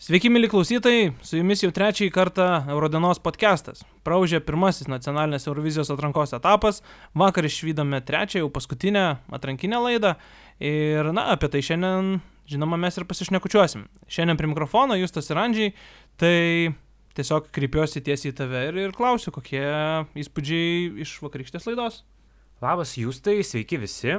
Sveiki, mėly klausytojai, su jumis jau trečiąjį kartą Eurodienos podcastas. Praužė pirmasis nacionalinės Eurovizijos atrankos etapas, vakar išvykome trečią, jau paskutinę atrankinę laidą ir, na, apie tai šiandien, žinoma, mes ir pasišnekučiuosim. Šiandien prie mikrofono Justas ir Andžiai, tai tiesiog kreipiuosi tiesiai į tave ir, ir klausiu, kokie įspūdžiai iš vakarykštės laidos. Labas Justai, sveiki visi.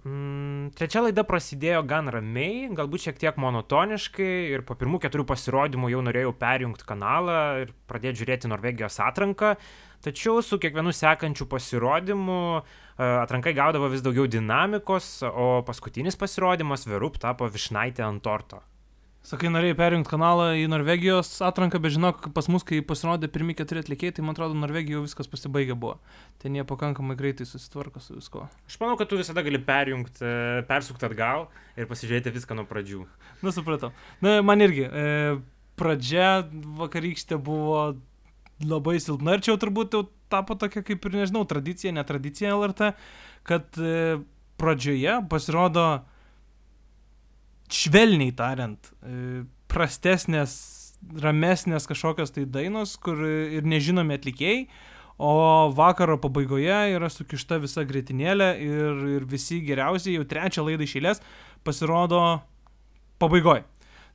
Mm, trečia laida prasidėjo gan ramiai, galbūt šiek tiek monotoniškai ir po pirmų keturių pasirodymų jau norėjau perjungti kanalą ir pradėti žiūrėti Norvegijos atranką, tačiau su kiekvienu sekančiu pasirodymu e, atrankai gaudavo vis daugiau dinamikos, o paskutinis pasirodymas Verup tapo višnaitė ant torto. Sakai, norėjai perjungti kanalą į Norvegijos atranką, bet žinok, pas mus, kai pasirodė pirmie keturi atlikėjai, tai man atrodo, Norvegijoje viskas pasibaigė buvo. Ten jie pakankamai greitai susitvarko su visko. Aš manau, kad tu visada gali perjungti, e, persukti atgal ir pasižiūrėti viską nuo pradžių. Na, supratau. Na, man irgi. E, pradžia vakarykštė buvo labai silpna ir čia jau turbūt jau tapo tokia kaip ir, nežinau, tradicija, netradicija LRT, kad e, pradžioje pasirodo švelniai tariant, e, prastesnės, ramesnės kažkokios tai dainos, kur ir nežinomi atlikėjai, o vakaro pabaigoje yra sukišta visa grėtinėlė ir, ir visi geriausiai jau trečią laidą išėlės pasirodo pabaigoje.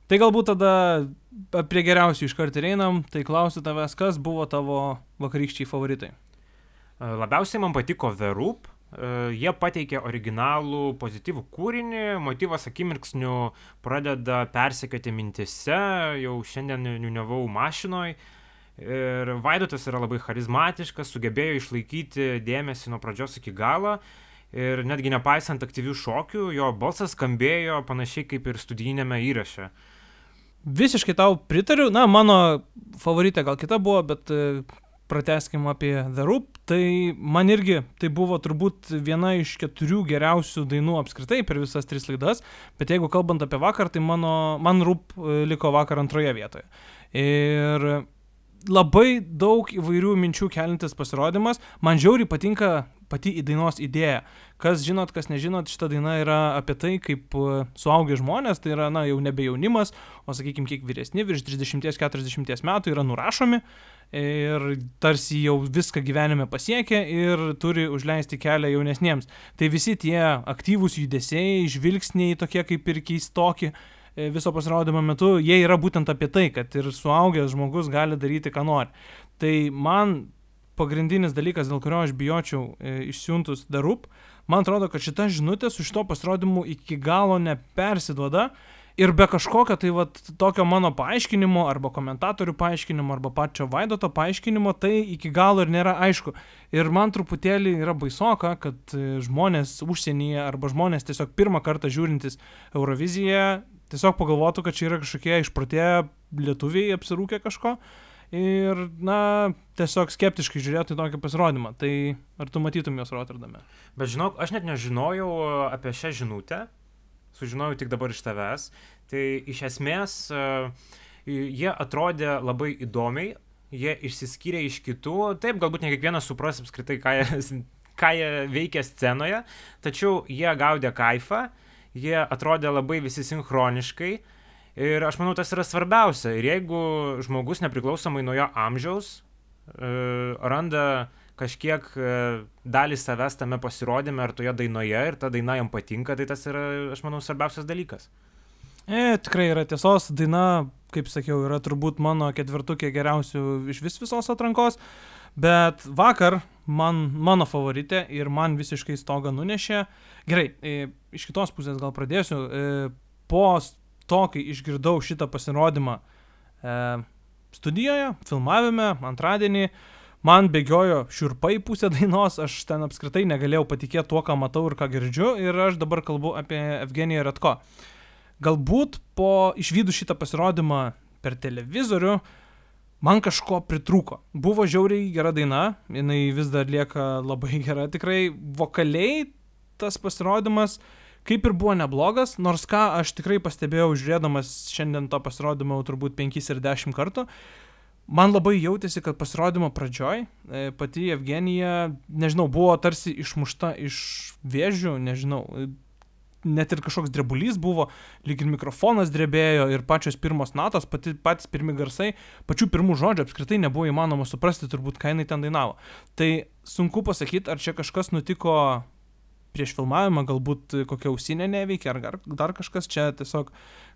Tai galbūt tada prie geriausių iš karto einam, tai klausiu tavęs, kas buvo tavo vakarykščiai favoritai. Labiausiai man patiko Verup, jie pateikė originalų pozityvų kūrinį, motyvas akimirksniu pradeda persekioti mintise, jau šiandien niuniavau mašinoj. Ir Vaidotas yra labai charizmatiškas, sugebėjo išlaikyti dėmesį nuo pradžios iki galo. Ir netgi nepaisant aktyvių šokių, jo balsas skambėjo panašiai kaip ir studijinėme įraše. Visiškai tau pritariu, na, mano favoritė gal kita buvo, bet prateskim apie The Roop, tai man irgi tai buvo turbūt viena iš keturių geriausių dainų apskritai per visas tris laidas, bet jeigu kalbant apie vakar, tai mano, man Roop e, liko vakar antroje vietoje. Ir labai daug įvairių minčių kelintis pasirodymas, man žiauriai patinka pati dainos idėja. Kas žinot, kas nežinot, šita daina yra apie tai, kaip e, suaugę žmonės, tai yra, na, jau nebe jaunimas, o sakykime, kiek vyresni, virš 30-40 metų yra nurašomi ir tarsi jau viską gyvenime pasiekė ir turi užleisti kelią jaunesniems. Tai visi tie aktyvūs judesiai, žvilgsniai tokie kaip ir keistoki e, viso pasirodymo metu, jie yra būtent apie tai, kad ir suaugęs žmogus gali daryti, ką nori. Tai man pagrindinis dalykas, dėl kurio aš bijočiau e, išsiuntus darup, man atrodo, kad šita žinutė su šito pasirodymu iki galo nepersiduoda ir be kažkokio tai vat tokio mano paaiškinimo arba komentatorių paaiškinimo arba pačio Vaidoto paaiškinimo tai iki galo ir nėra aišku. Ir man truputėlį yra baisoka, kad e, žmonės užsienyje arba žmonės tiesiog pirmą kartą žiūrintis Euroviziją tiesiog pagalvotų, kad čia yra kažkokie išprotėję lietuviai apsirūkę kažko. Ir, na, tiesiog skeptiškai žiūrėtų į tokį pasirodymą. Tai ar tu matytum jos Rotterdame? Bet žinok, aš net nežinojau apie šią žinutę sužinojau tik dabar iš tavęs. Tai iš esmės uh, jie atrodė labai įdomiai, jie išsiskyrė iš kitų. Taip, galbūt ne kiekvienas supras apskritai, ką jie, ką jie veikia scenoje, tačiau jie gaudė kaifą, jie atrodė labai visi sinchroniškai. Ir aš manau, tas yra svarbiausia. Ir jeigu žmogus nepriklausomai nuo jo amžiaus uh, randa kažkiek e, dalį savęs tame pasirodyme ar toje dainoje ir ta daina jam patinka, tai tas yra, aš manau, svarbiausias dalykas. E, tikrai yra tiesos, daina, kaip sakiau, yra turbūt mano ketvirtukė geriausių iš vis visos atrankos, bet vakar man, mano favoritė ir man visiškai stogą nunešė. Gerai, e, iš kitos pusės gal pradėsiu. E, po to, kai išgirdau šitą pasirodymą e, studijoje, filmavime antradienį, man bėgiojo šiurpai pusę dainos, aš ten apskritai negalėjau patikėti tuo, ką matau ir ką girdžiu, ir aš dabar kalbu apie Evgeniją Ratko. Galbūt po išvydu šitą pasirodymą per televizorių man kažko pritrūko. Buvo žiauriai gera daina, jinai vis dar lieka labai gera, tikrai vokaliai tas pasirodymas kaip ir buvo neblogas, nors ką aš tikrai pastebėjau žiūrėdamas šiandien to pasirodymo turbūt 5 ir 10 kartų, man labai jautėsi, kad pasirodymo pradžioj e, pati Evgenija, nežinau, buvo tarsi išmušta iš vėžių, nežinau. net ir kažkoks drebulys buvo, lyg ir mikrofonas drebėjo ir pačios pirmos natos, pati, patys pirmi garsai, pačių pirmų žodžių apskritai nebuvo įmanoma suprasti turbūt, ką jinai ten dainavo. Tai sunku pasakyti, ar čia kažkas nutiko prieš filmavimą, galbūt kokia ausinė neveikia, ar dar kažkas čia tiesiog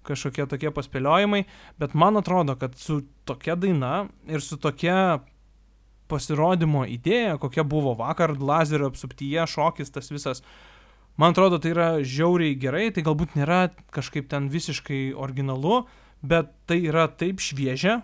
kažkokie tokie paspėliojimai, bet man atrodo, kad su tokia daina ir su tokia pasirodymo idėja, kokia buvo vakar lazerio apsuptyje, šokis tas visas, man atrodo, tai yra žiauriai gerai, tai galbūt nėra kažkaip ten visiškai originalu, bet tai yra taip šviežia,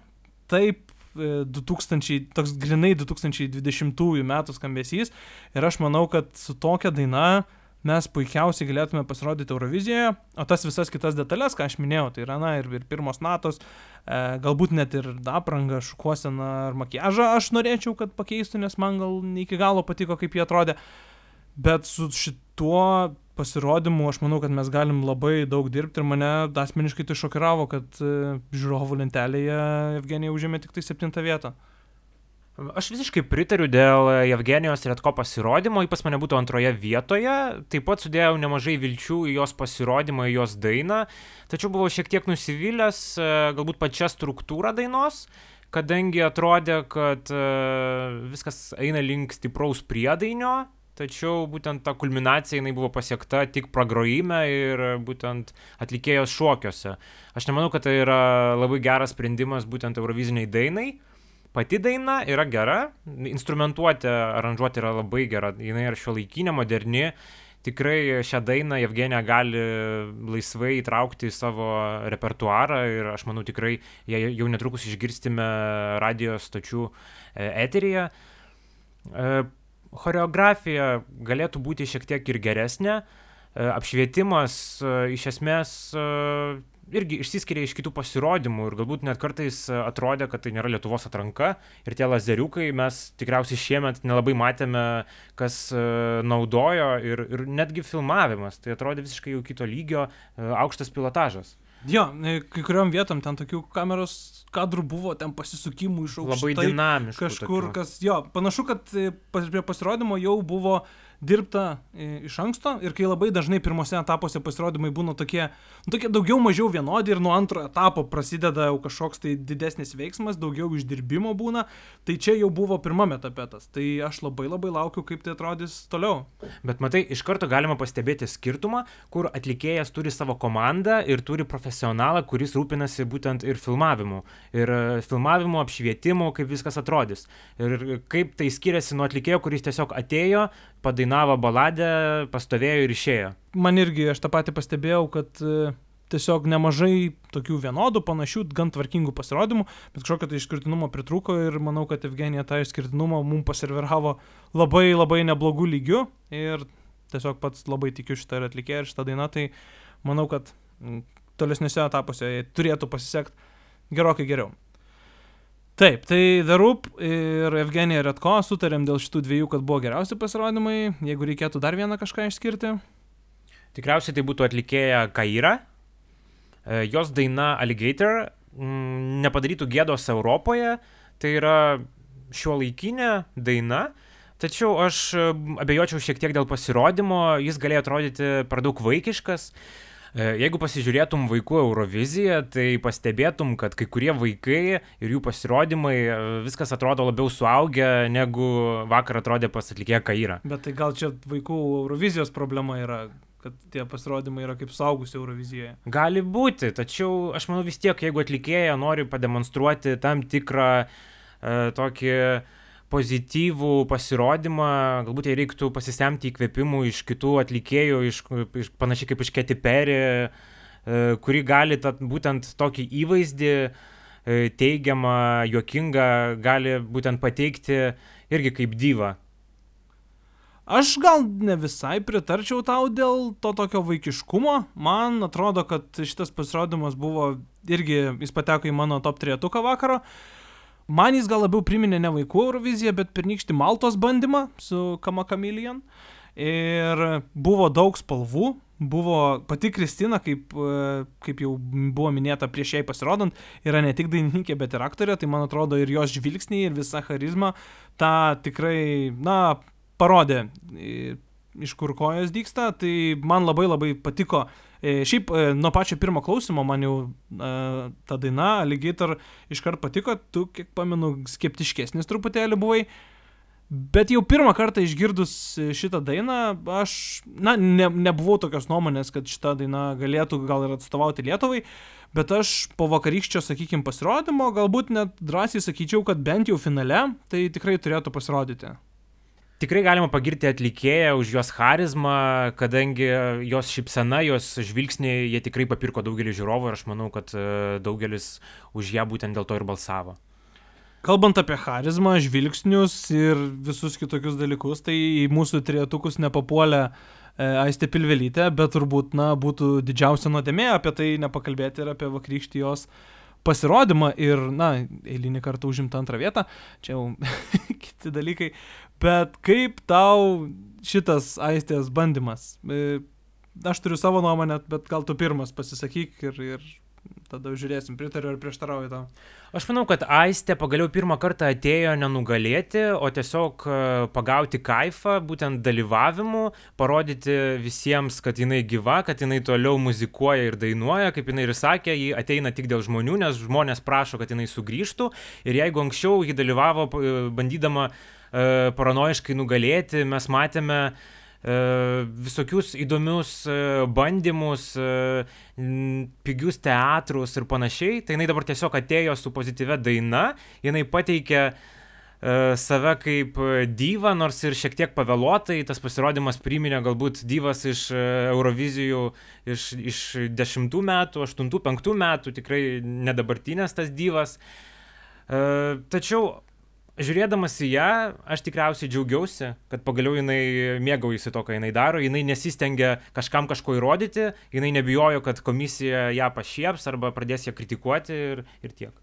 taip 2000, e, toks grinai 2020 metų skambesys. Ir aš manau, kad su tokia daina mes puikiausiai galėtume pasirodyti Eurovizijoje, o tas visas kitas detalės, ką aš minėjau, tai yra, na, ir, ir pirmos natos, e, galbūt net ir aprangą, šukuoseną ar makiažą aš norėčiau, kad pakeistų, nes man gal ne iki galo patiko, kaip jie atrodė, bet su šituo pasirodymu aš manau, kad mes galim labai daug dirbti ir mane asmeniškai tai šokiravo, kad e, žiūrovų lentelėje Evgenija užėmė tik tai septintą vietą. Aš visiškai pritariu dėl Evgenijos Retko pasirodymo, ypač mane būtų antroje vietoje, taip pat sudėjau nemažai vilčių į jos pasirodymą, į jos dainą, tačiau buvau šiek tiek nusivylęs e, galbūt pačią struktūrą dainos, kadangi atrodė, kad e, viskas eina link stipraus priedainio, tačiau būtent ta kulminacija jinai buvo pasiekta tik pragrojime ir būtent atlikėjos šokiuose. Aš nemanau, kad tai yra labai geras sprendimas būtent Euroviziniai dainai. Pati daina yra gera, instrumentuotė, aranžuotė yra labai gera, jinai yra šio laikinė, moderni, tikrai šią dainą Evgenija gali laisvai įtraukti į savo repertuarą ir aš manau tikrai ją jau netrukus išgirstime radio stočių e, eteryje. E, choreografija galėtų būti šiek tiek ir geresnė, e, apšvietimas iš esmės irgi išsiskiria iš kitų pasirodymų ir galbūt net kartais atrodė, kad tai nėra Lietuvos atranka ir tie lazeriukai mes tikriausiai šiemet nelabai matėme, kas e, naudojo ir, ir netgi filmavimas, tai atrodė visiškai jau kito lygio e, aukštas pilotažas. Jo, e, kai kuriuom vietom ten tokių kameros kadrų buvo, ten pasisukimų iš aukštai. Labai dinamiškų. Kažkur, tokių. kas, jo, panašu, kad prie pasirodymo jau buvo uh, dirbta e, iš anksto ir kai labai dažnai pirmose etapuose pasirodymai būna tokie, nu, tokie daugiau mažiau vienodi ir nuo antro etapo prasideda jau kažkoks tai didesnis veiksmas, daugiau išdirbimo būna, tai čia jau buvo pirmame etape tas. Tai aš labai labai laukiu, kaip tai atrodys toliau. Bet matai, iš karto galima pastebėti skirtumą, kur atlikėjas turi savo komandą ir turi profesionalą, kuris rūpinasi būtent ir filmavimu. Ir e, filmavimu, apšvietimu, kaip viskas atrodys. Ir kaip tai skiriasi nuo atlikėjo, kuris tiesiog atėjo, padainavo baladę, pastovėjo ir išėjo. Man irgi, aš tą patį pastebėjau, kad e, tiesiog nemažai tokių vienodų, panašių, gan tvarkingų pasirodymų, bet kažkokio tai išskirtinumo pritruko ir manau, kad Evgenija tą išskirtinumą mums paserviravo labai labai neblogų lygių ir tiesiog pats labai tikiu šitą ir atlikėją ir šitą dainą, tai manau, kad tolesniuose etapuose turėtų pasisekti gerokai geriau. Taip, tai Roop ir Evgenija Redko sutarėm dėl šitų dviejų, kad buvo geriausi pasirodymai. Jeigu reikėtų dar vieną kažką išskirti. Tikriausiai tai būtų atlikėja Kaira. E, jos daina Alligator mm, nepadarytų gėdos Europoje. Tai yra šio laikinė daina. Tačiau aš e, abejočiau šiek tiek dėl pasirodymo. Jis galėjo atrodyti per daug vaikiškas. E, jeigu pasižiūrėtum vaikų Euroviziją, tai pastebėtum, kad kai kurie vaikai ir jų pasirodymai e, viskas atrodo labiau suaugę, negu vakar atrodė pas atlikėją Kairą. Bet tai gal čia vaikų Eurovizijos problema yra, kad tie pasirodymai yra kaip saugusi Eurovizijoje. Gali būti, tačiau aš manau vis tiek, jeigu atlikėja nori pademonstruoti tam tikrą e, tokį pozityvų pasirodymą, galbūt jai reiktų pasisemti įkvėpimų iš kitų atlikėjų, iš, iš, panašiai kaip iš Keti Perry, e, kuri gali ta, būtent tokį įvaizdį e, teigiamą, juokingą, gali būtent pateikti irgi kaip dyva. Aš gal ne visai pritarčiau tau dėl to tokio vaikiškumo. Man atrodo, kad šitas pasirodymas buvo irgi, jis pateko į mano top 3 vakaro. Uh, Man jis gal labiau priminė ne vaikų Euroviziją, bet pernykštį Maltos bandymą su Kamakamilian. Ir buvo daug spalvų, buvo pati Kristina, kaip, e, kaip jau buvo minėta prieš jai pasirodant, yra ne tik dainininkė, bet ir aktorė, tai man atrodo ir jos žvilgsniai, ir visa charizma tą tikrai, na, parodė. iš kur kojos dyksta, tai man labai labai patiko. E, šiaip e, nuo pačio pirmo klausimo man jau e, ta daina Alligator iškart patiko, tu, kiek pamenu, skeptiškesnis truputėlį buvai. Bet jau pirmą kartą išgirdus šitą dainą, aš, na, ne, nebuvau tokios nuomonės, kad šita daina galėtų gal ir atstovauti Lietuvai, bet aš po vakarykščio, sakykime, pasirodymo galbūt net drąsiai sakyčiau, kad bent jau finale tai tikrai turėtų pasirodyti. Tikrai galima pagirti atlikėją už jos charizmą, kadangi jos šypsena, jos žvilgsniai, jie tikrai papirko daugelį žiūrovų ir aš manau, kad e, daugelis už ją būtent dėl to ir balsavo. Kalbant apie charizmą, žvilgsnius ir visus kitokius dalykus, tai į mūsų trietukus nepapuolė e, Aistė Pilvelytė, bet turbūt, na, būtų didžiausia nuodėmė apie tai nepakalbėti ir apie vakarykštį jos pasirodymą ir, na, eilinį kartą užimtą antrą vietą, čia jau kiti dalykai, Bet kaip tau šitas aistės bandymas? E, aš turiu savo nuomonę, bet gal tu pirmas pasisakyk ir, ir tada žiūrėsim, pritariu ar prieštarauju tau. Aš manau, kad Aistė pagaliau pirmą kartą atėjo nenugalėti, o tiesiog e, pagauti kaifą, būtent dalyvavimu, parodyti visiems, kad jinai gyva, kad jinai toliau muzikuoja ir dainuoja, kaip jinai ir sakė, ji ateina tik dėl žmonių, nes žmonės prašo, kad jinai sugrįžtų. Ir jeigu anksčiau ji dalyvavo e, bandydama uh, E, paranoiškai nugalėti, mes matėme e, visokius įdomius e, bandymus, pigius teatrus ir panašiai. Tai jinai dabar tiesiog atėjo su pozityvia daina, jinai pateikė save kaip dyva, nors ir šiek tiek pavėluotai, tas pasirodymas priminė galbūt dyvas iš Eurovizijų iš, iš 10 metų, 8-5 metų, tikrai nedabartinės tas dyvas. Tačiau žiūrėdamas į ją, aš tikriausiai džiaugiausi, kad pagaliau jinai mėgaujasi to, ką jinai daro, jinai nesistengia kažkam kažko įrodyti, jinai nebijojo, kad komisija ją pašieps arba pradės ją kritikuoti ir, ir tiek.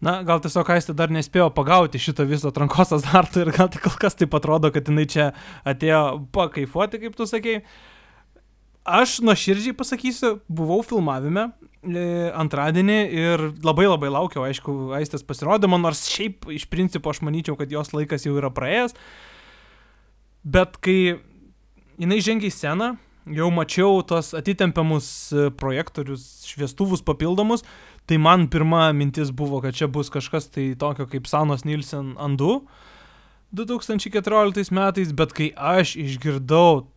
Na, gal tiesiog Aistė dar nespėjo pagauti šito viso atrankos azarto ir gal tik kol kas taip atrodo, kad jinai čia atėjo pakaifuoti, kaip tu sakei. Aš nuoširdžiai pasakysiu, buvau filmavime E, antradienį ir labai labai laukiau, aišku, Aistės pasirodymo, nors šiaip iš principo aš manyčiau, kad jos laikas jau yra praėjęs. Bet kai jinai žengia į sceną, jau mačiau tos atitempiamus e, projektorius, šviestuvus papildomus, tai man pirma mintis buvo, kad čia bus kažkas tai tokio kaip Sanos Nilsen Andu 2014 metais, bet kai aš išgirdau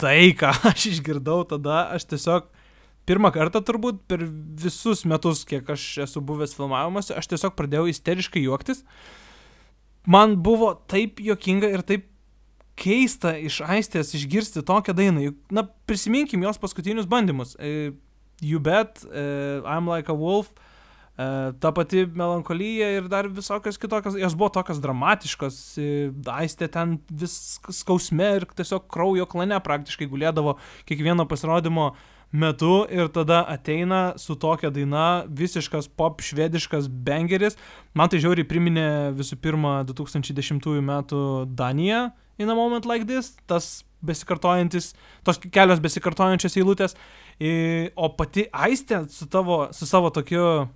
tai, ką aš išgirdau, tada aš tiesiog pirmą kartą turbūt per visus metus, kiek aš esu buvęs filmavimuose, aš tiesiog pradėjau isteriškai juoktis. Man buvo taip jokinga ir taip keista iš aistės išgirsti tokią dainą. Na, prisiminkim jos paskutinius bandymus. Uh, you Bet, uh, I'm Like a Wolf, uh, ta pati melankolija ir dar visokios kitokios. Jos buvo tokios dramatiškos. Uh, aistė ten vis skausme ir tiesiog kraujo klane praktiškai gulėdavo kiekvieno pasirodymo metu ir tada ateina su tokia daina, visiškas pop švediškas bengeris. Man tai žiauriai priminė visų pirma 2010 m. Daniją In a Moment Like This, tas besikartojantis, tos kelios besikartojančios eilutės, o pati Aistė su, tavo, su savo tokiu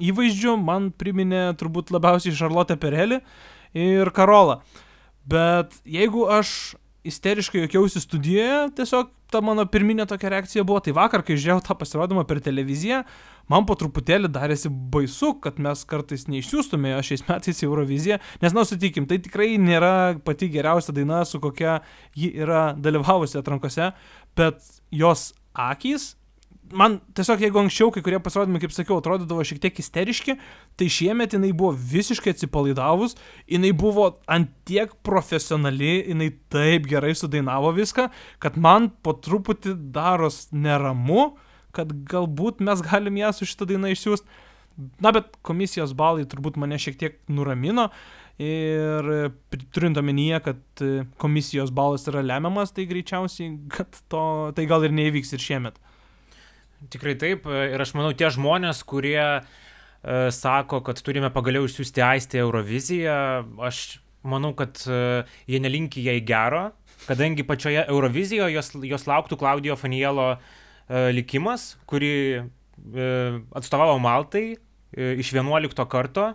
įvaizdžiu man priminė turbūt labiausiai Šarlotę Perelį ir Karolą. Bet jeigu aš isteriškai jokiausi studijoje, tiesiog ta mano pirminė tokia reakcija buvo, tai vakar, kai žiūrėjau tą pasirodymą per televiziją, man po truputėlį darėsi baisu, kad mes kartais neišsiųstume jo šiais metais į Euroviziją, nes, na, sutikim, tai tikrai nėra pati geriausia daina, su kokia ji yra dalyvavusi atrankose, bet jos akys man tiesiog jeigu anksčiau kai kurie pasirodymai, kaip sakiau, atrodydavo šiek tiek isteriški, tai šiemet jinai buvo visiškai atsipalaidavus, jinai buvo ant tiek profesionali, jinai taip gerai sudainavo viską, kad man po truputį daros neramu, kad galbūt mes galim ją su šitą dainą išsiųsti. Na, bet komisijos balai turbūt mane šiek tiek nuramino ir turint omenyje, kad komisijos balas yra lemiamas, tai greičiausiai, kad to, tai gal ir neįvyks ir šiemet. Tikrai taip. Ir aš manau, tie žmonės, kurie e, sako, kad turime pagaliau išsiųsti aistį Euroviziją, aš manau, kad e, jie nelinki jai gero, kadangi pačioje Eurovizijoje jos, jos lauktų Klaudijo Fanielo e, likimas, kuri e, atstovavo Maltai e, iš 11 karto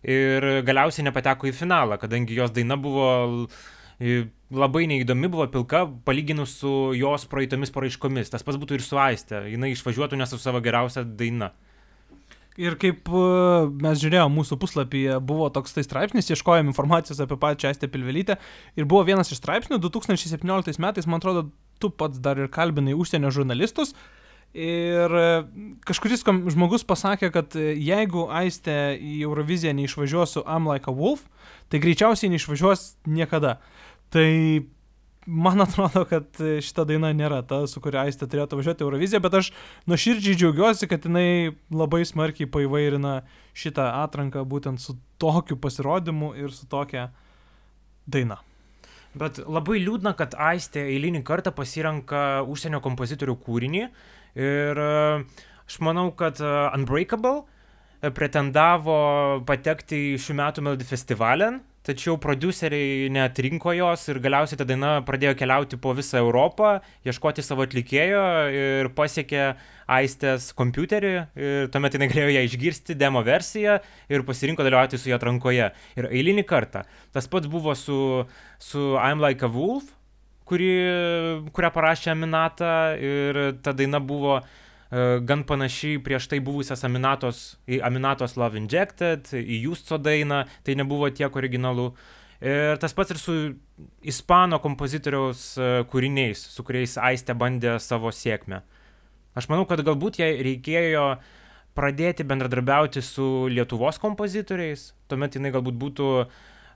ir galiausiai nepateko į finalą, kadangi jos daina buvo labai neįdomi buvo pilka, palyginus su jos praeitomis paraiškomis. Tas pats būtų ir su Aiste. Jis išvažiuotų ne su savo geriausia daina. Ir kaip e, mes žiūrėjome mūsų puslapyje, buvo toks tai straipsnis, ieškojom informacijos apie pačią Aistę Pilvelytę. Ir buvo vienas iš straipsnių 2017 metais, man atrodo, tu pats dar ir kalbinai užsienio žurnalistus. Ir e, kažkuris žmogus pasakė, kad e, jeigu Aistė į Euroviziją neišvažiuos su I'm Like a Wolf, tai greičiausiai neišvažiuos niekada. Tai man atrodo, kad šita daina nėra ta, su kuria Aistė turėtų važiuoti Euroviziją, bet aš nuoširdžiai džiaugiuosi, kad jinai labai smarkiai paįvairina šitą atranką būtent su tokiu pasirodymu ir su tokia daina. Bet labai liūdna, kad Aistė eilinį kartą pasirenka užsienio kompozitorių kūrinį ir e, aš manau, kad e, Unbreakable pretendavo patekti į šių metų Melody festivalę tačiau prodiuseriai neatrinko jos ir galiausiai ta daina pradėjo keliauti po visą Europą, ieškoti savo atlikėjo ir pasiekė Aistės kompiuterį ir tuomet jinai galėjo ją išgirsti, demo versiją ir pasirinko dalyvauti su ją atrankoje. Ir eilinį kartą. Tas pats buvo su, su I'm Like a Wolf, kuri, kurią parašė Aminata ir ta daina buvo uh, gan panašiai prieš tai buvusias Aminatos, į Aminatos Love Injected, į Justo dainą, tai nebuvo tiek originalų. Ir tas pats ir su ispano kompozitoriaus e, kūriniais, su kuriais Aistė bandė savo sėkmę. Aš manau, kad galbūt jai reikėjo pradėti bendradarbiauti su Lietuvos kompozitoriais, tuomet jinai galbūt būtų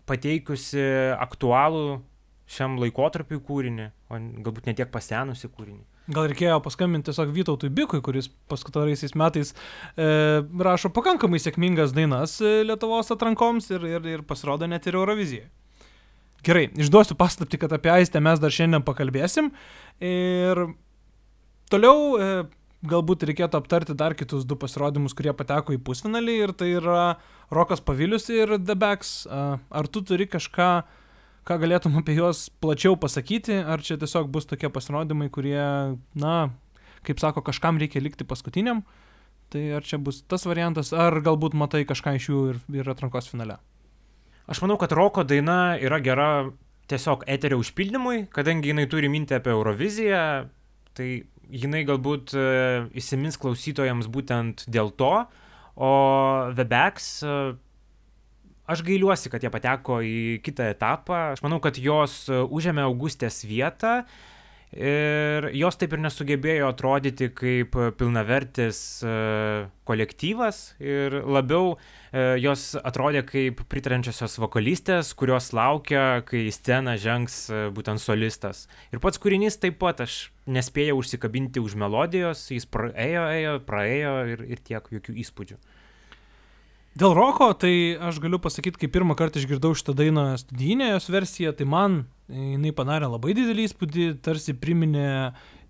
pateikusi aktualų šiam laikotarpiu kūrinį, o galbūt netiek pasenusi kūrinį. Gal reikėjo paskambinti tiesiog Vytautui Bikui, kuris paskutaraisiais metais e, rašo pakankamai sėkmingas dainas e, Lietuvos atrankoms ir, ir, ir pasirodo net ir Eurovizijai. Gerai, išduosiu paslapti, kad apie Aistę mes dar šiandien pakalbėsim. Ir toliau e, galbūt reikėtų aptarti dar kitus du pasirodymus, kurie pateko į pusfinalį. Ir tai yra Rokas Pavilius ir The Backs. Ar tu turi kažką ką galėtum apie juos plačiau pasakyti, ar čia tiesiog bus tokie pasirodymai, kurie, na, kaip sako, kažkam reikia likti paskutiniam, tai ar čia bus tas variantas, ar galbūt matai kažką iš jų ir, ir atrankos finale? Aš manau, kad Roko daina yra gera tiesiog eterio užpildymui, kadangi jinai turi mintį apie Euroviziją, tai jinai galbūt e, įsimins klausytojams būtent dėl to, o e, Aš gailiuosi, kad jie pateko į kitą etapą. Aš manau, kad jos e, užėmė Augustės vietą ir jos taip ir nesugebėjo atrodyti kaip pilnavertis e, kolektyvas ir labiau e, jos atrodė kaip pritarančiosios vokalistės, kurios laukia, kai į sceną žengs būtent solistas. Ir pats kūrinys taip pat aš nespėjau užsikabinti už melodijos, jis praėjo, ėjo, praėjo ir, ir tiek jokių įspūdžių. Dėl roko, tai aš galiu pasakyti, kai pirmą kartą išgirdau šitą dainą studijinę jos versiją, tai man jinai padarė labai didelį įspūdį, tarsi priminė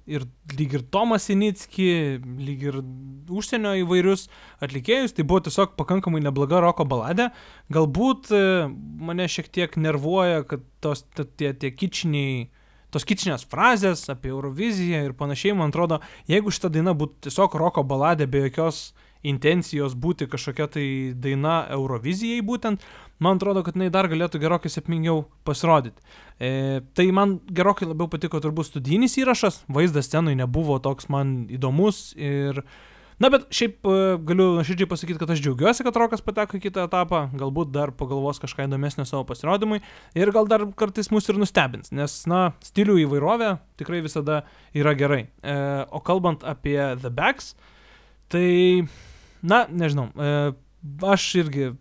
ir lyg ir Tomą Sinicki, lyg ir užsienio įvairius atlikėjus, tai buvo tiesiog pakankamai nebloga roko baladė. Galbūt e, mane šiek tiek nervuoja, kad tos tie, tie kičiniai, tos kičinės frazės apie Euroviziją ir panašiai, man atrodo, jeigu šita daina būtų tiesiog roko baladė be jokios intencijos būti kažkokia tai daina Eurovizijai būtent, man atrodo, kad jinai dar galėtų gerokai sėkmingiau pasirodyti. E, tai man gerokai labiau patiko turbūt studijinis įrašas, vaizdas scenui nebuvo toks man įdomus ir... Na, bet šiaip e, galiu nuoširdžiai pasakyti, kad aš džiaugiuosi, kad Rokas pateko į kitą etapą, galbūt dar pagalvos kažką įdomesnio savo pasirodymui ir gal dar kartais mus ir nustebins, nes, na, stilių įvairovė tikrai visada yra gerai. E, o kalbant apie The Backs, tai Na, nežinau, e, aš irgi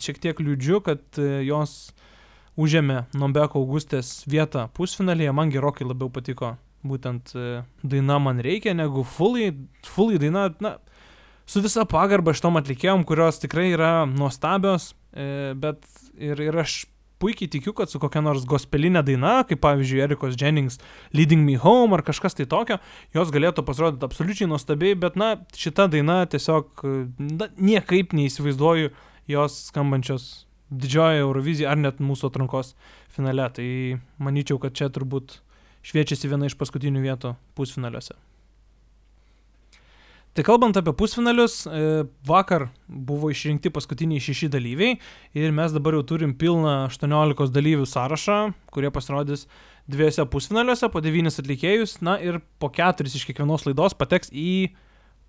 šiek tiek liūdžiu, kad e, jos užėmė Nombeko Augustės vietą pusfinalėje, man gerokai labiau patiko būtent e, daina man reikia, negu fully, fully daina, na, su visa pagarba šitom atlikėjom, kurios tikrai yra nuostabios, bet ir, ir aš puikiai tikiu, kad su kokia nors gospelinė daina, kaip pavyzdžiui Erikos Jennings Leading Me Home ar kažkas tai tokio, jos galėtų pasirodyti absoliučiai nuostabiai, bet na, šita daina tiesiog na, niekaip neįsivaizduoju jos skambančios didžiojoje Eurovizijoje ar net mūsų atrankos finale. Tai manyčiau, kad čia turbūt šviečiasi viena iš paskutinių vietų pusfinaliuose. Tai kalbant apie pusfinalius, e, vakar buvo išrinkti paskutiniai šeši dalyviai ir mes dabar jau turim pilną 18 dalyvių sąrašą, kurie pasirodys dviejose pusfinaliuose, po devynis atlikėjus, na ir po keturis iš kiekvienos laidos pateks į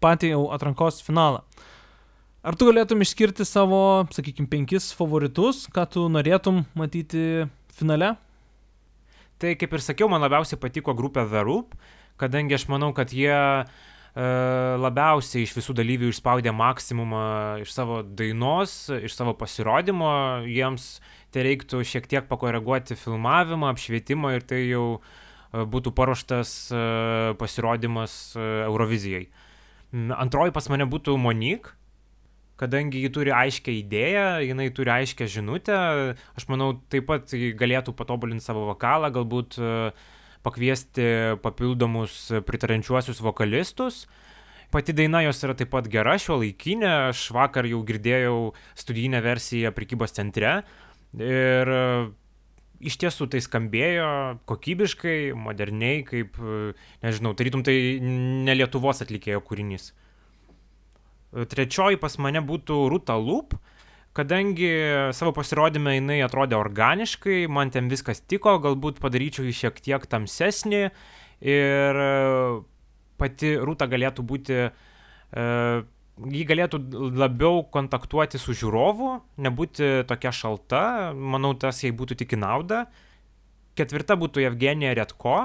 patį jau atrankos finalą. Ar tu galėtum išskirti savo, sakykime, penkis favoritus, ką tu norėtum matyti finale? Tai kaip ir sakiau, man labiausiai patiko grupė The Roop, kadangi aš manau, kad jie uh, labiausiai iš visų dalyvių išspaudė maksimumą iš savo dainos, iš savo pasirodymo, jiems tai reiktų šiek tiek pakoreguoti filmavimą, apšvietimą ir tai jau e, būtų paruoštas e, pasirodymas Eurovizijai. Antroji pas mane būtų Monik, kadangi ji turi aiškę idėją, jinai turi aiškę žinutę, aš manau taip pat galėtų patobulinti savo vokalą, galbūt uh, pakviesti papildomus pritarančiuosius vokalistus. Pati daina jos yra taip pat gera, šio laikinė, aš vakar jau girdėjau studijinę versiją prekybos centre ir iš tiesų tai skambėjo kokybiškai, moderniai, kaip, nežinau, tarytum tai ne Lietuvos atlikėjo kūrinys. Trečioji pas mane būtų Ruta Loop, kadangi savo pasirodyme jinai atrodė organiškai, man ten viskas tiko, galbūt padaryčiau jį šiek tiek tamsesnį ir e, pati rūta galėtų būti, e, ji galėtų labiau kontaktuoti su žiūrovu, nebūti tokia šalta, manau, tas jai būtų tik į naudą. Ketvirta būtų Evgenija Retko,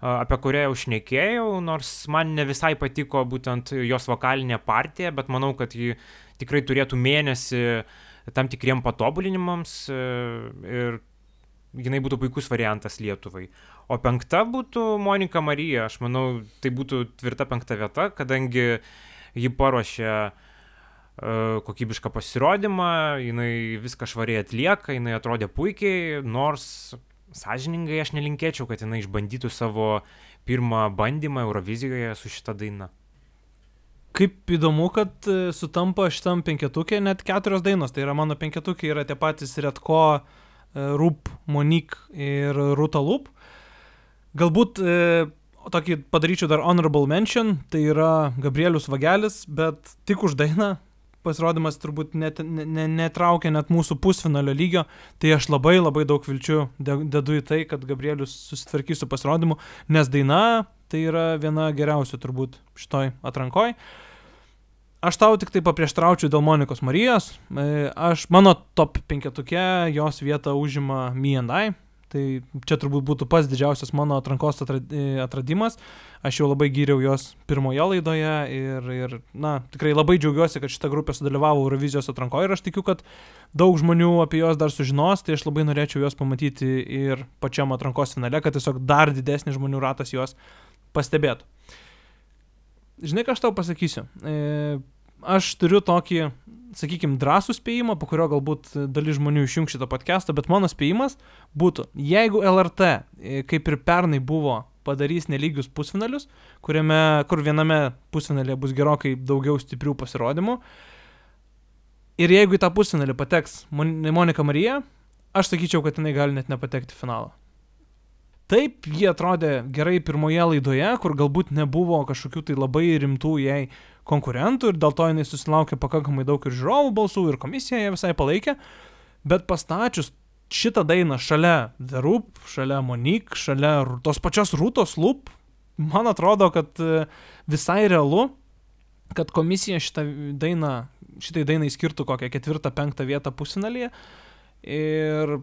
apie kurią jau šnekėjau, nors man ne visai patiko būtent jos vokalinė partija, bet manau, kad ji tikrai turėtų mėnesį uh, tam tikriem patobulinimams e, ir jinai būtų puikus variantas Lietuvai. O penkta būtų Monika Marija, aš manau, tai būtų tvirta penkta vieta, kadangi ji paruošė uh, kokybišką pasirodymą, jinai viską švariai atlieka, jinai atrodė puikiai, nors sąžiningai aš nelinkėčiau, kad jinai išbandytų savo pirmą bandymą Eurovizijoje su šita daina. Kaip įdomu, kad e, sutampa šitam penketukė net keturios dainos. Tai yra mano penketukė yra tie patys Retko, e, Rup, Monik ir Ruta Lup. Galbūt e, tokį padaryčiau dar honorable mention, tai yra Gabrielius Vagelis, bet tik už dainą pasirodymas turbūt net, ne, ne, netraukia net mūsų pusfinalio lygio, tai aš labai labai daug vilčių dedu į tai, kad Gabrielius susitvarkys su pasirodymu, nes daina tai yra viena geriausių turbūt šitoj atrankoj. Aš tau tik tai paprieštraučiau dėl Monikos Marijos. E, aš, mano top penketukė, jos vietą užima Me and I. Tai čia turbūt būtų pats didžiausias mano atrankos e, atradimas. Aš jau labai gyriau jos pirmoje laidoje ir, ir na, tikrai labai džiaugiuosi, kad šita grupė sudalyvavo Eurovizijos atrankoje ir aš tikiu, kad daug žmonių apie juos dar sužinos, tai aš labai norėčiau juos pamatyti ir pačiam atrankos finale, kad tiesiog dar didesnis žmonių ratas juos pastebėtų. Žinai, ką aš tau pasakysiu? E, aš turiu tokį, sakykime, drąsų spėjimą, po kurio galbūt dalis žmonių išjung šitą podcastą, bet mano spėjimas būtų, jeigu LRT, e, kaip ir pernai buvo, padarys nelygius pusfinalius, kuriame, kur viename pusfinalėje bus gerokai daugiau stiprių pasirodymų, ir jeigu į tą pusfinalį pateks Monika Marija, aš sakyčiau, kad jinai gali net nepatekti finalą. Taip, jie atrodė gerai pirmoje laidoje, kur galbūt nebuvo kažkokių tai labai rimtų jai konkurentų ir dėl to jinai susilaukė pakankamai daug ir žiūrovų balsų, ir komisija ją visai palaikė, bet pastačius šitą dainą šalia The Roop, šalia Monique, šalia tos pačios Rūtos Loop, man atrodo, kad e, visai realu, kad komisija šitą dainą, šitai dainai skirtų kokią ketvirtą, penktą vietą pusinalyje. Ir,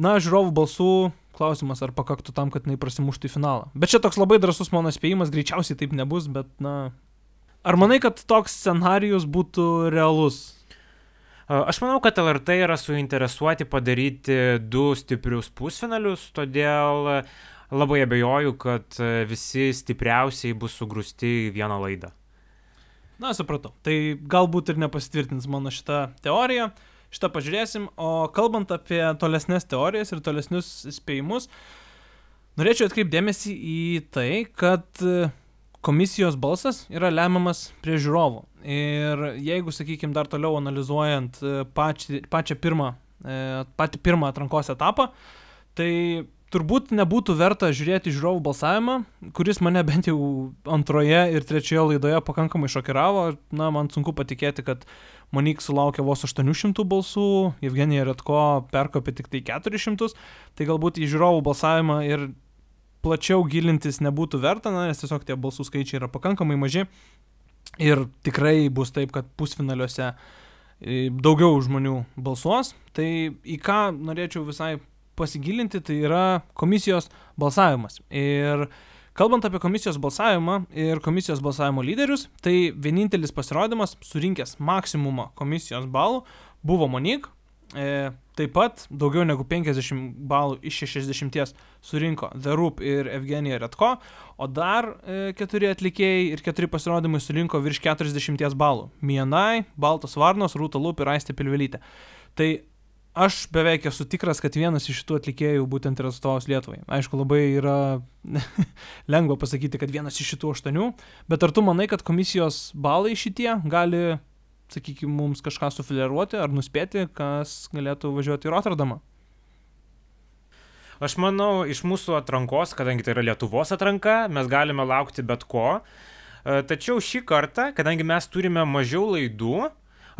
na, žiūrovų balsų klausimas, ar pakaktų tam, kad jinai prasimuštų į finalą. Bet čia toks labai drasus mano spėjimas, greičiausiai taip nebus, bet, na, Ar manai, kad toks scenarius būtų realus? Aš manau, kad LRT yra suinteresuoti padaryti du stiprius pusfinalius, todėl labai abejoju, kad visi stipriausiai bus sugrūsti į vieną laidą. Na, supratau. Tai galbūt ir nepasitvirtins mano šitą teoriją. Šitą pažiūrėsim. O kalbant apie tolesnės teorijas ir tolesnius spėjimus, norėčiau atkreipdėmėsi į tai, kad komisijos balsas yra lemiamas prie žiūrovų. Ir jeigu, sakykime, dar toliau analizuojant e, pačią, pačią pirmą, e, patį pirmą atrankos etapą, tai turbūt nebūtų verta žiūrėti žiūrovų balsavimą, kuris mane bent jau antroje ir trečioje laidoje pakankamai šokiravo. Na, man sunku patikėti, kad Monik sulaukė vos 800 balsų, Evgenija Redko perkopė tik tai 400, tai galbūt į žiūrovų balsavimą ir plačiau gilintis nebūtų verta, na, nes tiesiog tie balsų skaičiai yra pakankamai maži. Ir tikrai bus taip, kad pusfinaliuose e, daugiau žmonių balsuos. Tai į ką norėčiau visai pasigilinti, tai yra komisijos balsavimas. Ir kalbant apie komisijos balsavimą ir komisijos balsavimo lyderius, tai vienintelis pasirodymas surinkęs maksimumą komisijos balų buvo Monik, E, taip pat daugiau negu 50 balų iš 60 surinko The Roop ir Evgenija Redko, o dar e, keturi atlikėjai ir keturi pasirodymai surinko virš 40 balų. Mienai, Baltos Varnos, Rūta Lup ir Aistė Pilvelytė. Tai aš beveik esu tikras, kad vienas iš šitų atlikėjų būtent yra atstovaus Lietuvai. Aišku, labai yra lengva pasakyti, kad vienas iš šitų aštuonių, bet ar tu manai, kad komisijos balai šitie gali sakykime, mums kažką sufiliruoti ar nuspėti, kas galėtų važiuoti į Rotterdamą? Aš manau, iš mūsų atrankos, kadangi tai yra Lietuvos atranka, mes galime laukti bet ko. E, tačiau šį kartą, kadangi mes turime mažiau laidų,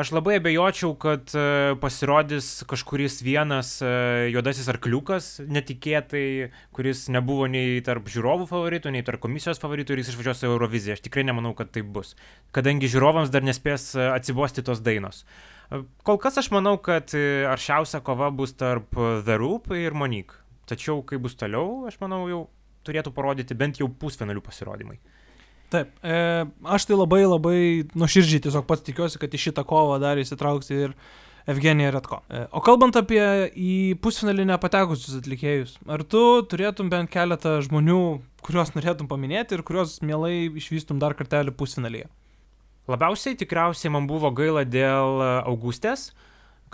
Aš labai abejočiau, kad e, pasirodys kažkuris vienas e, juodasis arkliukas netikėtai, kuris nebuvo nei tarp žiūrovų favoritų, nei tarp komisijos favoritų ir jis išvažiuos į Euroviziją. Aš tikrai nemanau, kad tai bus, kadangi žiūrovams dar nespės e, atsibosti tos dainos. Kol kas aš manau, kad aršiausia kova bus tarp The Roop ir Monique. Tačiau, kai bus toliau, aš manau, jau turėtų parodyti bent jau pusfinalių pasirodymai. Taip, e, aš tai labai labai nuoširdžiai tiesiog pats tikiuosi, kad į šitą kovą dar įsitrauks ir Evgenija Retko. E, o kalbant apie į pusfinalį nepatekusius atlikėjus, ar tu turėtum bent keletą žmonių, kuriuos norėtum paminėti ir kuriuos mielai išvystum dar kartelį pusfinalyje? Labiausiai tikriausiai man buvo gaila dėl Augustės,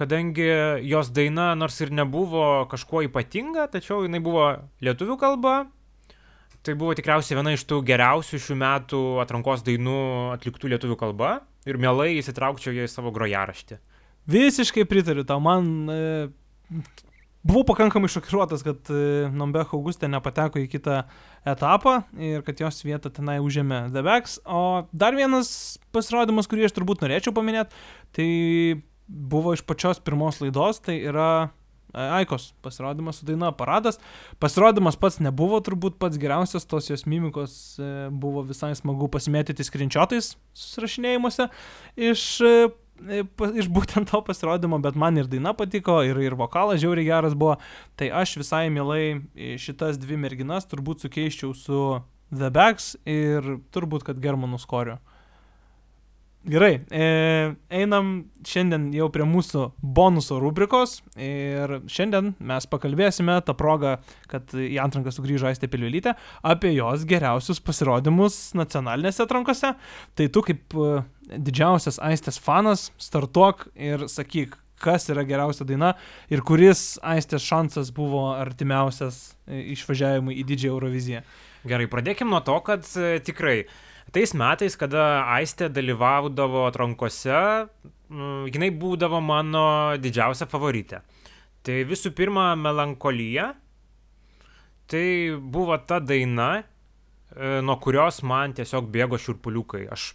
kadangi jos daina nors ir nebuvo kažkuo ypatinga, tačiau jinai buvo lietuvių kalba, tai buvo tikriausiai viena iš tų geriausių šių metų atrankos dainų atliktų lietuvių kalba ir mielai įsitraukčiau ją į savo grojaraštį. Visiškai pritariu tau, man e, buvau pakankamai šokiruotas, kad e, Nombech Augustė nepateko į kitą etapą ir kad jos vietą tenai užėmė The Backs. O dar vienas pasirodymas, kurį aš turbūt norėčiau paminėti, tai buvo iš pačios pirmos laidos, tai yra Aikos pasirodymas su daina paradas. Pasirodymas pats nebuvo turbūt pats geriausias, tos jos mimikos e, buvo visai smagu pasimėtyti skrinčiotais susirašinėjimuose iš, e, iš būtent to pasirodymo, bet man ir daina patiko, ir, ir vokalas žiauriai geras buvo. Tai aš visai mielai šitas dvi merginas turbūt sukeiščiau su The Bags ir turbūt, kad Germanų skoriu. Gerai, e, einam šiandien jau prie mūsų bonuso rubrikos ir šiandien mes pakalbėsime tą progą, kad į atranką sugrįžo Aistė Pilvilytė, apie jos geriausius pasirodymus nacionalinėse atrankose. Tai tu kaip e, didžiausias Aistės fanas startuok ir sakyk, kas yra geriausia daina ir kuris Aistės šansas buvo artimiausias e, išvažiavimui į didžiąją Euroviziją. Gerai, pradėkime nuo to, kad e, tikrai tais metais, kada Aistė dalyvaudavo atrankose, jinai būdavo mano didžiausia favoritė. Tai visų pirma, melankolija. Tai buvo ta daina, e, nuo kurios man tiesiog bėgo šiurpuliukai. Aš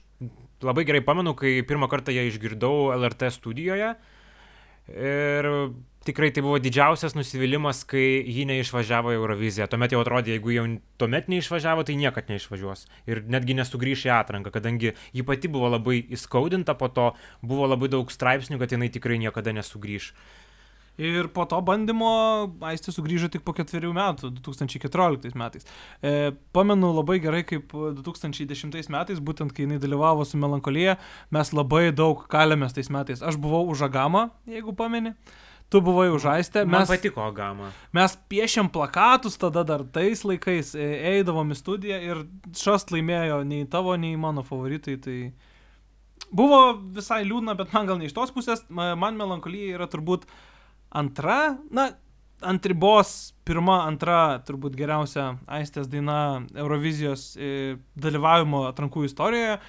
labai gerai pamenu, kai pirmą kartą ją išgirdau LRT studijoje. Ir tikrai tai buvo didžiausias nusivylimas, kai ji neišvažiavo į Euroviziją. Tuomet jau atrodė, jeigu jau tuomet neišvažiavo, tai niekad neišvažiuos. Ir netgi nesugrįš į atranką, kadangi ji pati buvo labai įskaudinta, po to buvo labai daug straipsnių, kad jinai tikrai niekada nesugrįš. Ir po to bandymo Aistė sugrįžo tik po ketverių metų, 2014 metais. E, pamenu labai gerai, kaip 2010 metais, būtent kai jinai dalyvavo su Melankolija, mes labai daug kalėmės tais metais. Aš buvau už Agamą, jeigu pameni. E, tu buvai užaistę. Mes, Man patiko Gama. Mes piešiam plakatus tada dar tais laikais, e, eidavom į studiją ir šast laimėjo nei tavo, nei mano favoritai. Tai buvo visai liūdna, bet man gal ne iš tos pusės, man melankolija yra turbūt antra, na, ant ribos pirma, antra turbūt geriausia Aistės daina Eurovizijos e, dalyvavimo atrankų istorijoje.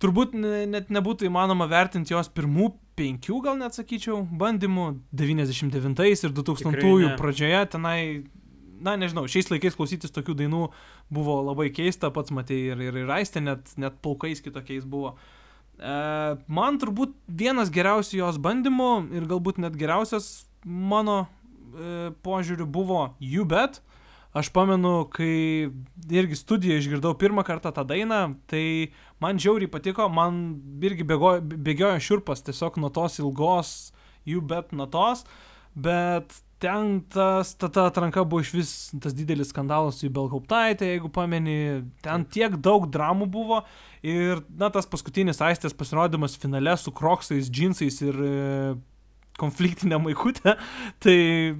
Turbūt net nebūtų įmanoma vertinti jos pirmų penkių, gal net sakyčiau, bandymų 99 ir 2000 pradžioje tenai na nežinau, šiais laikais klausytis tokių dainų buvo labai keista, pats matei ir, ir, ir aistė net, net plaukais kitokiais buvo. E, man turbūt vienas geriausių jos bandymų ir galbūt net geriausias mano e, požiūriu buvo You Bet. Aš pamenu, kai irgi studijoje išgirdau pirmą kartą tą dainą, tai man žiauriai patiko, man irgi bėgojo, bėgiojo šiurpas tiesiog nuo tos ilgos You Bet natos, bet ten tas, ta, ta atranka buvo iš vis tas didelis skandalas su Belhauptaitė, jeigu pameni, ten tiek daug dramų buvo ir, na, tas paskutinis aistės pasirodymas finale su kroksais, džinsais ir konfliktinę maikutę, tai,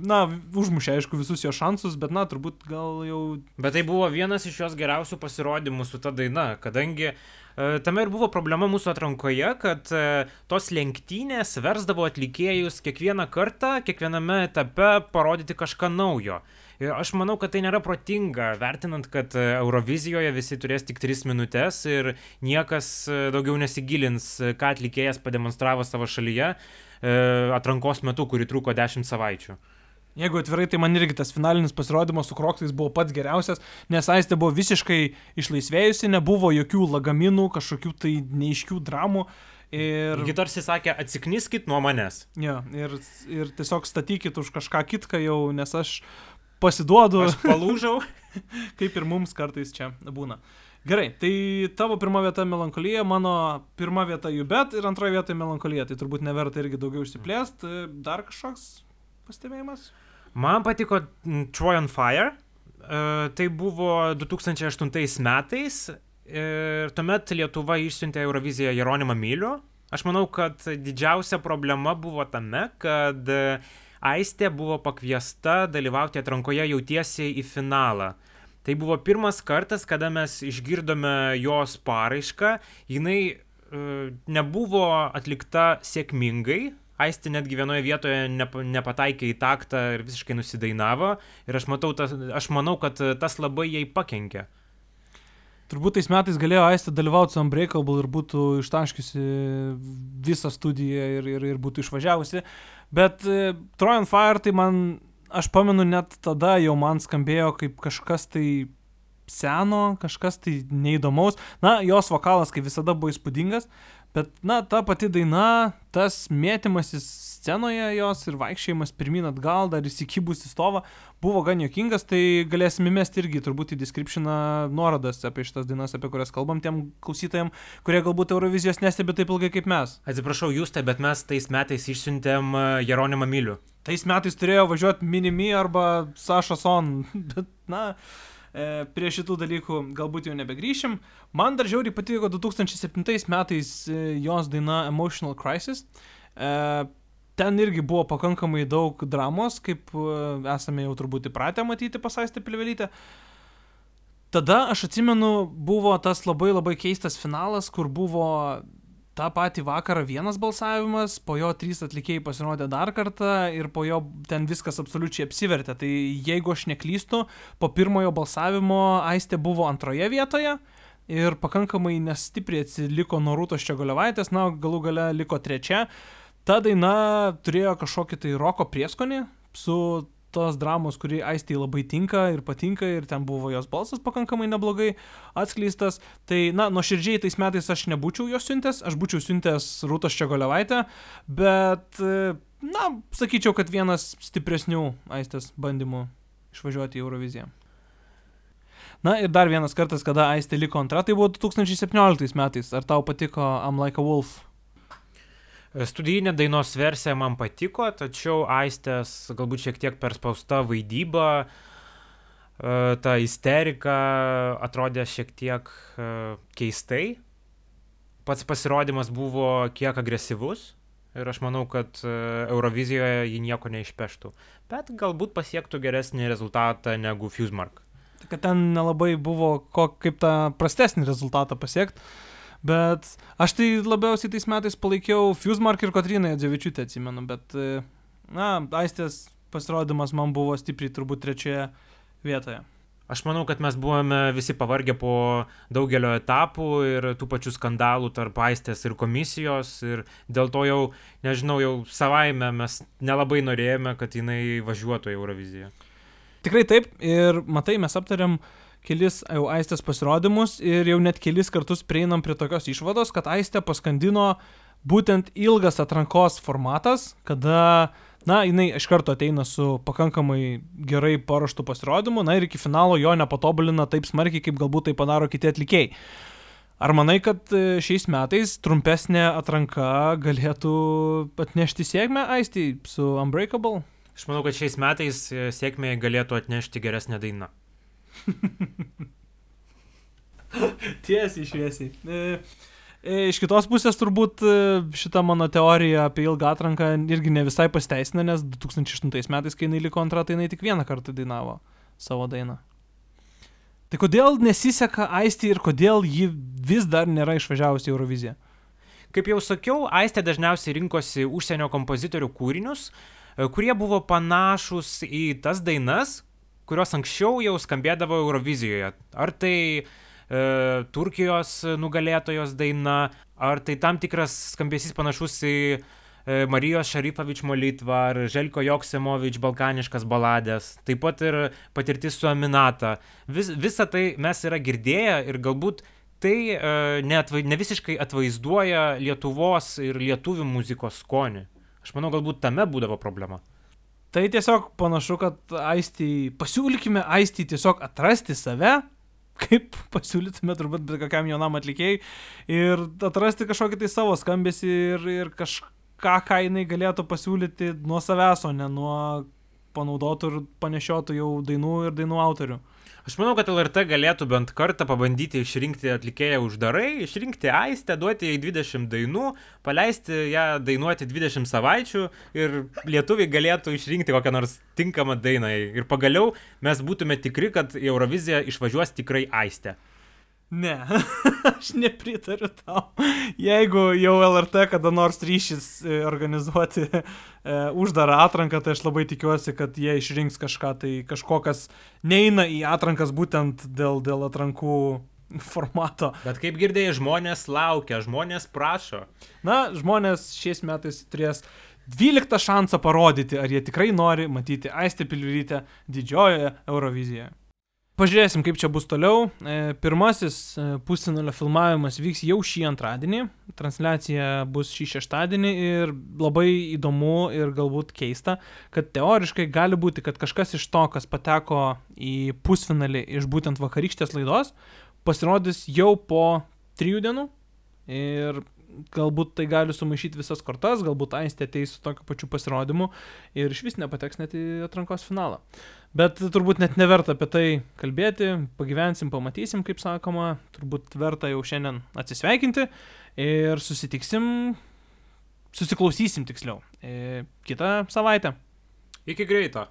na, užmušė, aišku, visus jo šansus, bet, na, turbūt gal jau... Bet tai buvo vienas iš jos geriausių pasirodymų su ta daina, kadangi uh, tame ir buvo problema mūsų atrankoje, kad uh, tos lenktynės versdavo atlikėjus kiekvieną kartą, kiekviename etape parodyti kažką naujo. Aš manau, kad tai nėra protinga, vertinant, kad e, Eurovizijoje visi turės tik 3 minutės ir niekas daugiau nesigilins, ką atlikėjas pademonstravo savo šalyje. E, atrankos metu, kuri truko 10 savaičių. Jeigu atvirai, tai man irgi tas finalinis pasirodymas su Kroksais buvo pats geriausias, nes Aistė buvo visiškai išlaisvėjusi, nebuvo jokių lagaminų, kažkokių tai neiškių dramų. Ir... Ji tarsi sakė, atsikniskit nuo manęs. Ja, ir, ir tiesiog statykit už kažką kitką jau, nes aš pasiduodu. Aš palūžau. kaip ir mums kartais čia būna. Gerai, tai tavo pirma vieta melankolija, mano pirma vieta Jubet ir antroji vieta melankolija. Tai turbūt neverta irgi daugiau išsiplėst. Dar kažkoks pastebėjimas? Man patiko Troy on Fire. Uh, tai buvo 2008 metais ir tuomet Lietuva išsiuntė Euroviziją Jeronimą Mylių. Aš manau, kad didžiausia problema buvo tame, kad Aistė buvo pakviesta dalyvauti atrankoje jau tiesiai į finalą. Tai buvo pirmas kartas, kada mes išgirdome jos paraišką, jinai e, nebuvo atlikta sėkmingai, Aisti netgi vienoje vietoje nep nepataikė į taktą ir visiškai nusidainavo ir aš, matau, tas, aš manau, kad tas labai jai pakenkė. Turbūt tais metais galėjo Aistė dalyvauti su Unbreakable ir būtų ištaškiusi visą studiją ir, ir, ir būtų išvažiavusi, bet Troy on Fire tai man aš pamenu net tada jau man skambėjo kaip kažkas tai seno, kažkas tai neįdomaus. Na, jos vokalas kaip visada buvo įspūdingas, bet, na, ta pati daina, tas mėtymasis scenoje jos ir vaikščiojimas pirmin atgal, dar įsikibus į stovą, buvo gan jokingas, tai galėsim įmesti irgi turbūt į descriptioną nuorodas apie šitas dainas, apie kurias kalbam tiem klausytojams, kurie galbūt Eurovizijos nestebi taip ilgai kaip mes. Atsiprašau, jūs tai, bet mes tais metais išsiuntėm e, Jeronimą Milių. Tais metais turėjo važiuoti Minimi arba Saša Son, bet, na, e, prie šitų dalykų galbūt jau nebegrįšim. Man dar žiauriai patiko 2007 metais e, jos daina Emotional Crisis. Ten irgi buvo pakankamai daug dramos, kaip e, esame jau turbūt įpratę matyti pasaistę pilvelytę. Tada aš atsimenu, buvo tas labai labai keistas finalas, kur buvo tą patį vakarą vienas balsavimas, po jo trys atlikėjai pasirodė dar kartą ir po jo ten viskas absoliučiai apsivertė. Tai jeigu aš neklystu, po pirmojo balsavimo Aistė buvo antroje vietoje ir pakankamai nestipriai atsiliko nuo Rūtos Čiagolevaitės, na, galų gale liko trečia. Ta daina turėjo kažkokį tai roko prieskonį su tos dramos, kuri Aistei labai tinka ir patinka ir ten buvo jos balsas pakankamai neblogai atskleistas. Tai, na, nuoširdžiai tais metais aš nebūčiau jos siuntęs, aš būčiau siuntęs Rūtos Čiagolevaitę, bet, na, sakyčiau, kad vienas stipresnių Aistės bandymų išvažiuoti į Euroviziją. Na ir dar vienas kartas, kada Aistė liko antra, tai buvo 2017 metais. Ar tau patiko I'm Like a Wolf? Studijinė dainos versija man patiko, tačiau Aistės galbūt šiek tiek perspausta vaidyba, e, ta isterika atrodė šiek tiek e, keistai. Pats pasirodymas buvo kiek agresyvus ir aš manau, kad e, Eurovizijoje ji nieko neišpeštų. Bet galbūt pasiektų geresnį rezultatą negu Fusemark. Kad ten nelabai buvo ko, kaip tą prastesnį rezultatą pasiekti. Bet aš tai labiausiai tais metais palaikiau Fusemark ir Kotryną Jadzevičiūtę, atsimenu, bet, e, na, Aistės pasirodymas man buvo stipriai turbūt trečioje vietoje. Aš manau, kad mes buvome visi pavargę po daugelio etapų ir tų pačių skandalų tarp aistės ir komisijos ir dėl to jau, nežinau, jau savaime mes nelabai norėjome, kad jinai važiuotų į Euroviziją. Tikrai taip, ir matai, mes aptariam kelis jau Aistės pasirodymus ir jau net kelis kartus prieinam prie tokios išvados, kad Aistė paskandino būtent ilgas atrankos formatas, kada, na, jinai iš karto ateina su pakankamai gerai paruoštų pasirodymu, na ir iki finalo jo nepatobulina taip smarkiai, kaip galbūt tai padaro kiti atlikėjai. Ar manai, kad e, šiais metais trumpesnė atranka galėtų atnešti sėkmę Aistį su Unbreakable? Aš manau, kad šiais metais e, sėkmė galėtų atnešti geresnę dainą. Tiesiai, šviesiai. E, e, iš kitos pusės turbūt e, šita mano teorija apie ilgą atranką irgi ne visai pasteisina, nes 2008 metais, kai jinai liko antra, tai jinai tik vieną kartą dainavo savo dainą. Tai kodėl nesiseka Aisti ir kodėl ji vis dar nėra išvažiavusi į Euroviziją? Kaip jau sakiau, Aistė dažniausiai rinkosi užsienio kompozitorių kūrinius, kurie buvo panašus į tas dainas, kurios anksčiau jau skambėdavo Eurovizijoje. Ar tai e, Turkijos nugalėtojos daina, ar tai tam tikras skambesys panašus į e, Marijos Šarifovič Molytva ar Želko Joksemovič Balkaniškas baladės, taip pat ir patirtis su Aminata. Vis, visa tai mes yra girdėję ir galbūt tai e, ne, atvai, ne visiškai atvaizduoja Lietuvos ir lietuvių muzikos skonį. Aš manau, galbūt tame būdavo problema. Tai tiesiog panašu, kad Aistį, pasiūlykime Aistį tiesiog atrasti save, kaip pasiūlytume turbūt bet kokiam jaunam atlikėjai ir atrasti kažkokį tai savo skambesį ir, ir kažką, ką jinai galėtų pasiūlyti nuo savęs, o ne nuo panaudotų ir panešiotų jau dainų ir dainų autorių. Aš manau, kad LRT galėtų bent kartą pabandyti išrinkti atlikėją uždarai, išrinkti aistę, duoti jai 20 dainų, paleisti ją dainuoti 20 savaičių ir lietuviai galėtų išrinkti kokią nors tinkamą dainą. Ir pagaliau mes būtume tikri, kad į Euroviziją išvažiuos tikrai aistė. Ne, aš nepritariu tau. Jeigu jau LRT kada nors ryšys e, organizuoti e, uždarą atranką, tai aš labai tikiuosi, kad jie išrinks kažką, tai kažko, kas neina į atrankas būtent dėl, dėl atrankų formato. Bet kaip girdėjai, žmonės laukia, žmonės prašo. Na, žmonės šiais metais turės 12 šansą parodyti, ar jie tikrai nori matyti Aistę Pilvirytę didžiojoje Eurovizijoje. Pažiūrėsim, kaip čia bus toliau. E, pirmasis e, pusfinalio filmavimas vyks jau šį antradienį, transliacija bus šį šeštadienį ir labai įdomu ir galbūt keista, kad teoriškai gali būti, kad kažkas iš to, kas pateko į pusfinalį iš būtent vakarykštės laidos, pasirodys jau po trijų dienų ir galbūt tai gali sumaišyti visas kortas, galbūt Aistė ateis su tokiu pačiu pasirodymu ir iš vis nepateks net į atrankos finalą. Bet turbūt net neverta apie tai kalbėti, pagyvensim, pamatysim, kaip sakoma, turbūt verta jau šiandien atsisveikinti ir susitiksim, susiklausysim tiksliau e, kitą savaitę. Iki greito.